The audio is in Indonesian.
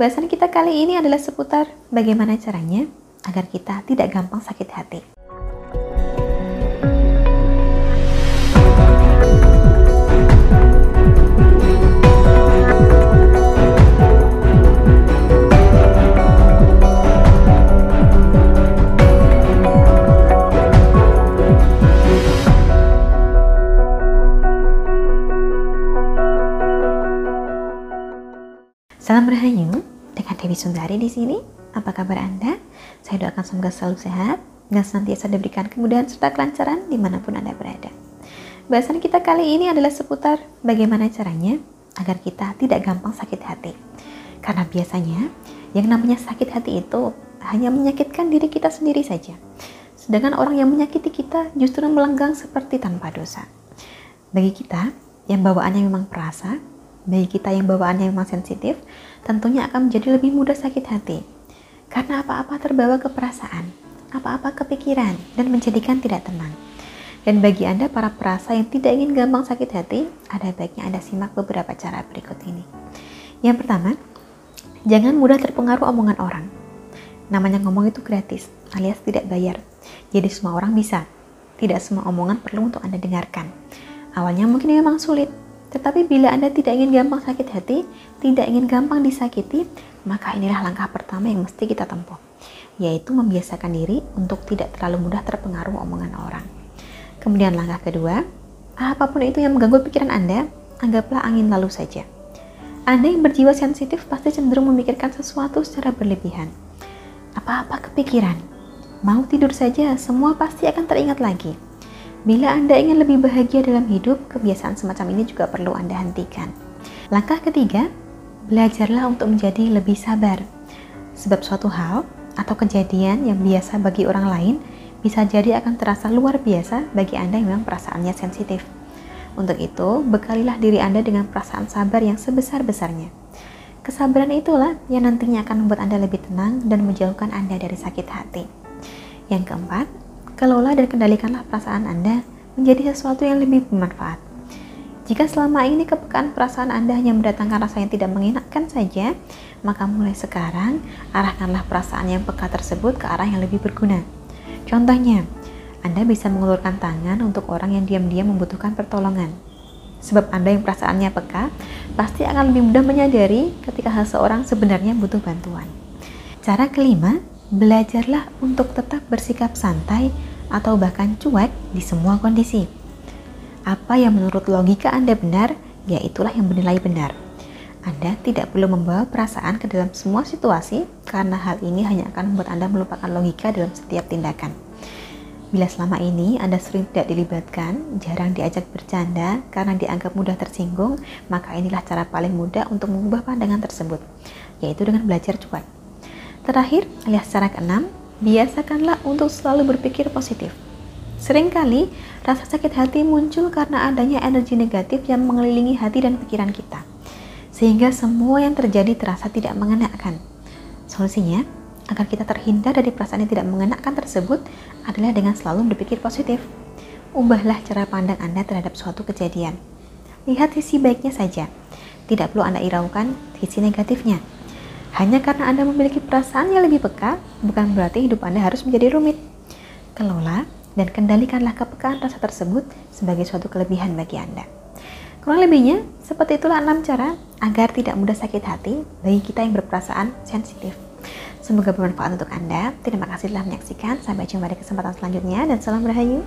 Bahasan kita kali ini adalah seputar bagaimana caranya agar kita tidak gampang sakit hati. Salam Rahayu, dengan Dewi Sundari di sini. Apa kabar Anda? Saya doakan semoga selalu sehat dan senantiasa diberikan kemudahan serta kelancaran di mana pun Anda berada. Bahasan kita kali ini adalah seputar bagaimana caranya agar kita tidak gampang sakit hati. Karena biasanya yang namanya sakit hati itu hanya menyakitkan diri kita sendiri saja. Sedangkan orang yang menyakiti kita justru melenggang seperti tanpa dosa. Bagi kita yang bawaannya memang perasa, bagi kita yang bawaannya memang sensitif, tentunya akan menjadi lebih mudah sakit hati. Karena apa-apa terbawa ke perasaan, apa-apa kepikiran, dan menjadikan tidak tenang. Dan bagi Anda para perasa yang tidak ingin gampang sakit hati, ada baiknya Anda simak beberapa cara berikut ini. Yang pertama, jangan mudah terpengaruh omongan orang. Namanya ngomong itu gratis, alias tidak bayar. Jadi semua orang bisa. Tidak semua omongan perlu untuk Anda dengarkan. Awalnya mungkin memang sulit, tetapi bila Anda tidak ingin gampang sakit hati, tidak ingin gampang disakiti, maka inilah langkah pertama yang mesti kita tempuh, yaitu membiasakan diri untuk tidak terlalu mudah terpengaruh omongan orang. Kemudian langkah kedua, apa pun itu yang mengganggu pikiran Anda, anggaplah angin lalu saja. Anda yang berjiwa sensitif pasti cenderung memikirkan sesuatu secara berlebihan. Apa-apa kepikiran, mau tidur saja, semua pasti akan teringat lagi Bila Anda ingin lebih bahagia dalam hidup, kebiasaan semacam ini juga perlu Anda hentikan. Langkah ketiga, belajarlah untuk menjadi lebih sabar. Sebab suatu hal atau kejadian yang biasa bagi orang lain bisa jadi akan terasa luar biasa bagi Anda yang memang perasaannya sensitif. Untuk itu, bekalilah diri Anda dengan perasaan sabar yang sebesar-besarnya. Kesabaran itulah yang nantinya akan membuat Anda lebih tenang dan menjauhkan Anda dari sakit hati. Yang keempat, kelola dan kendalikanlah perasaan Anda menjadi sesuatu yang lebih bermanfaat. Jika selama ini kepekaan perasaan Anda hanya mendatangkan rasa yang tidak mengenakkan saja, maka mulai sekarang arahkanlah perasaan yang peka tersebut ke arah yang lebih berguna. Contohnya, Anda bisa mengulurkan tangan untuk orang yang diam-diam membutuhkan pertolongan. Sebab Anda yang perasaannya peka, pasti akan lebih mudah menyadari ketika seseorang sebenarnya butuh bantuan. Cara kelima, belajarlah untuk tetap bersikap santai atau bahkan cuek di semua kondisi. Apa yang menurut logika Anda benar, ya itulah yang bernilai benar. Anda tidak perlu membawa perasaan ke dalam semua situasi karena hal ini hanya akan membuat Anda melupakan logika dalam setiap tindakan. Bila selama ini Anda sering tidak dilibatkan, jarang diajak bercanda karena dianggap mudah tersinggung, maka inilah cara paling mudah untuk mengubah pandangan tersebut, yaitu dengan belajar cuek. Terakhir, alias cara keenam, biasakanlah untuk selalu berpikir positif. Seringkali, rasa sakit hati muncul karena adanya energi negatif yang mengelilingi hati dan pikiran kita. Sehingga semua yang terjadi terasa tidak mengenakan. Solusinya, agar kita terhindar dari perasaan yang tidak mengenakan tersebut adalah dengan selalu berpikir positif. Ubahlah cara pandang Anda terhadap suatu kejadian. Lihat sisi baiknya saja. Tidak perlu Anda iraukan sisi negatifnya. Hanya karena Anda memiliki perasaan yang lebih peka, bukan berarti hidup Anda harus menjadi rumit. Kelola dan kendalikanlah kepekaan rasa tersebut sebagai suatu kelebihan bagi Anda. Kurang lebihnya, seperti itulah enam cara agar tidak mudah sakit hati bagi kita yang berperasaan sensitif. Semoga bermanfaat untuk Anda. Terima kasih telah menyaksikan. Sampai jumpa di kesempatan selanjutnya dan salam rahayu.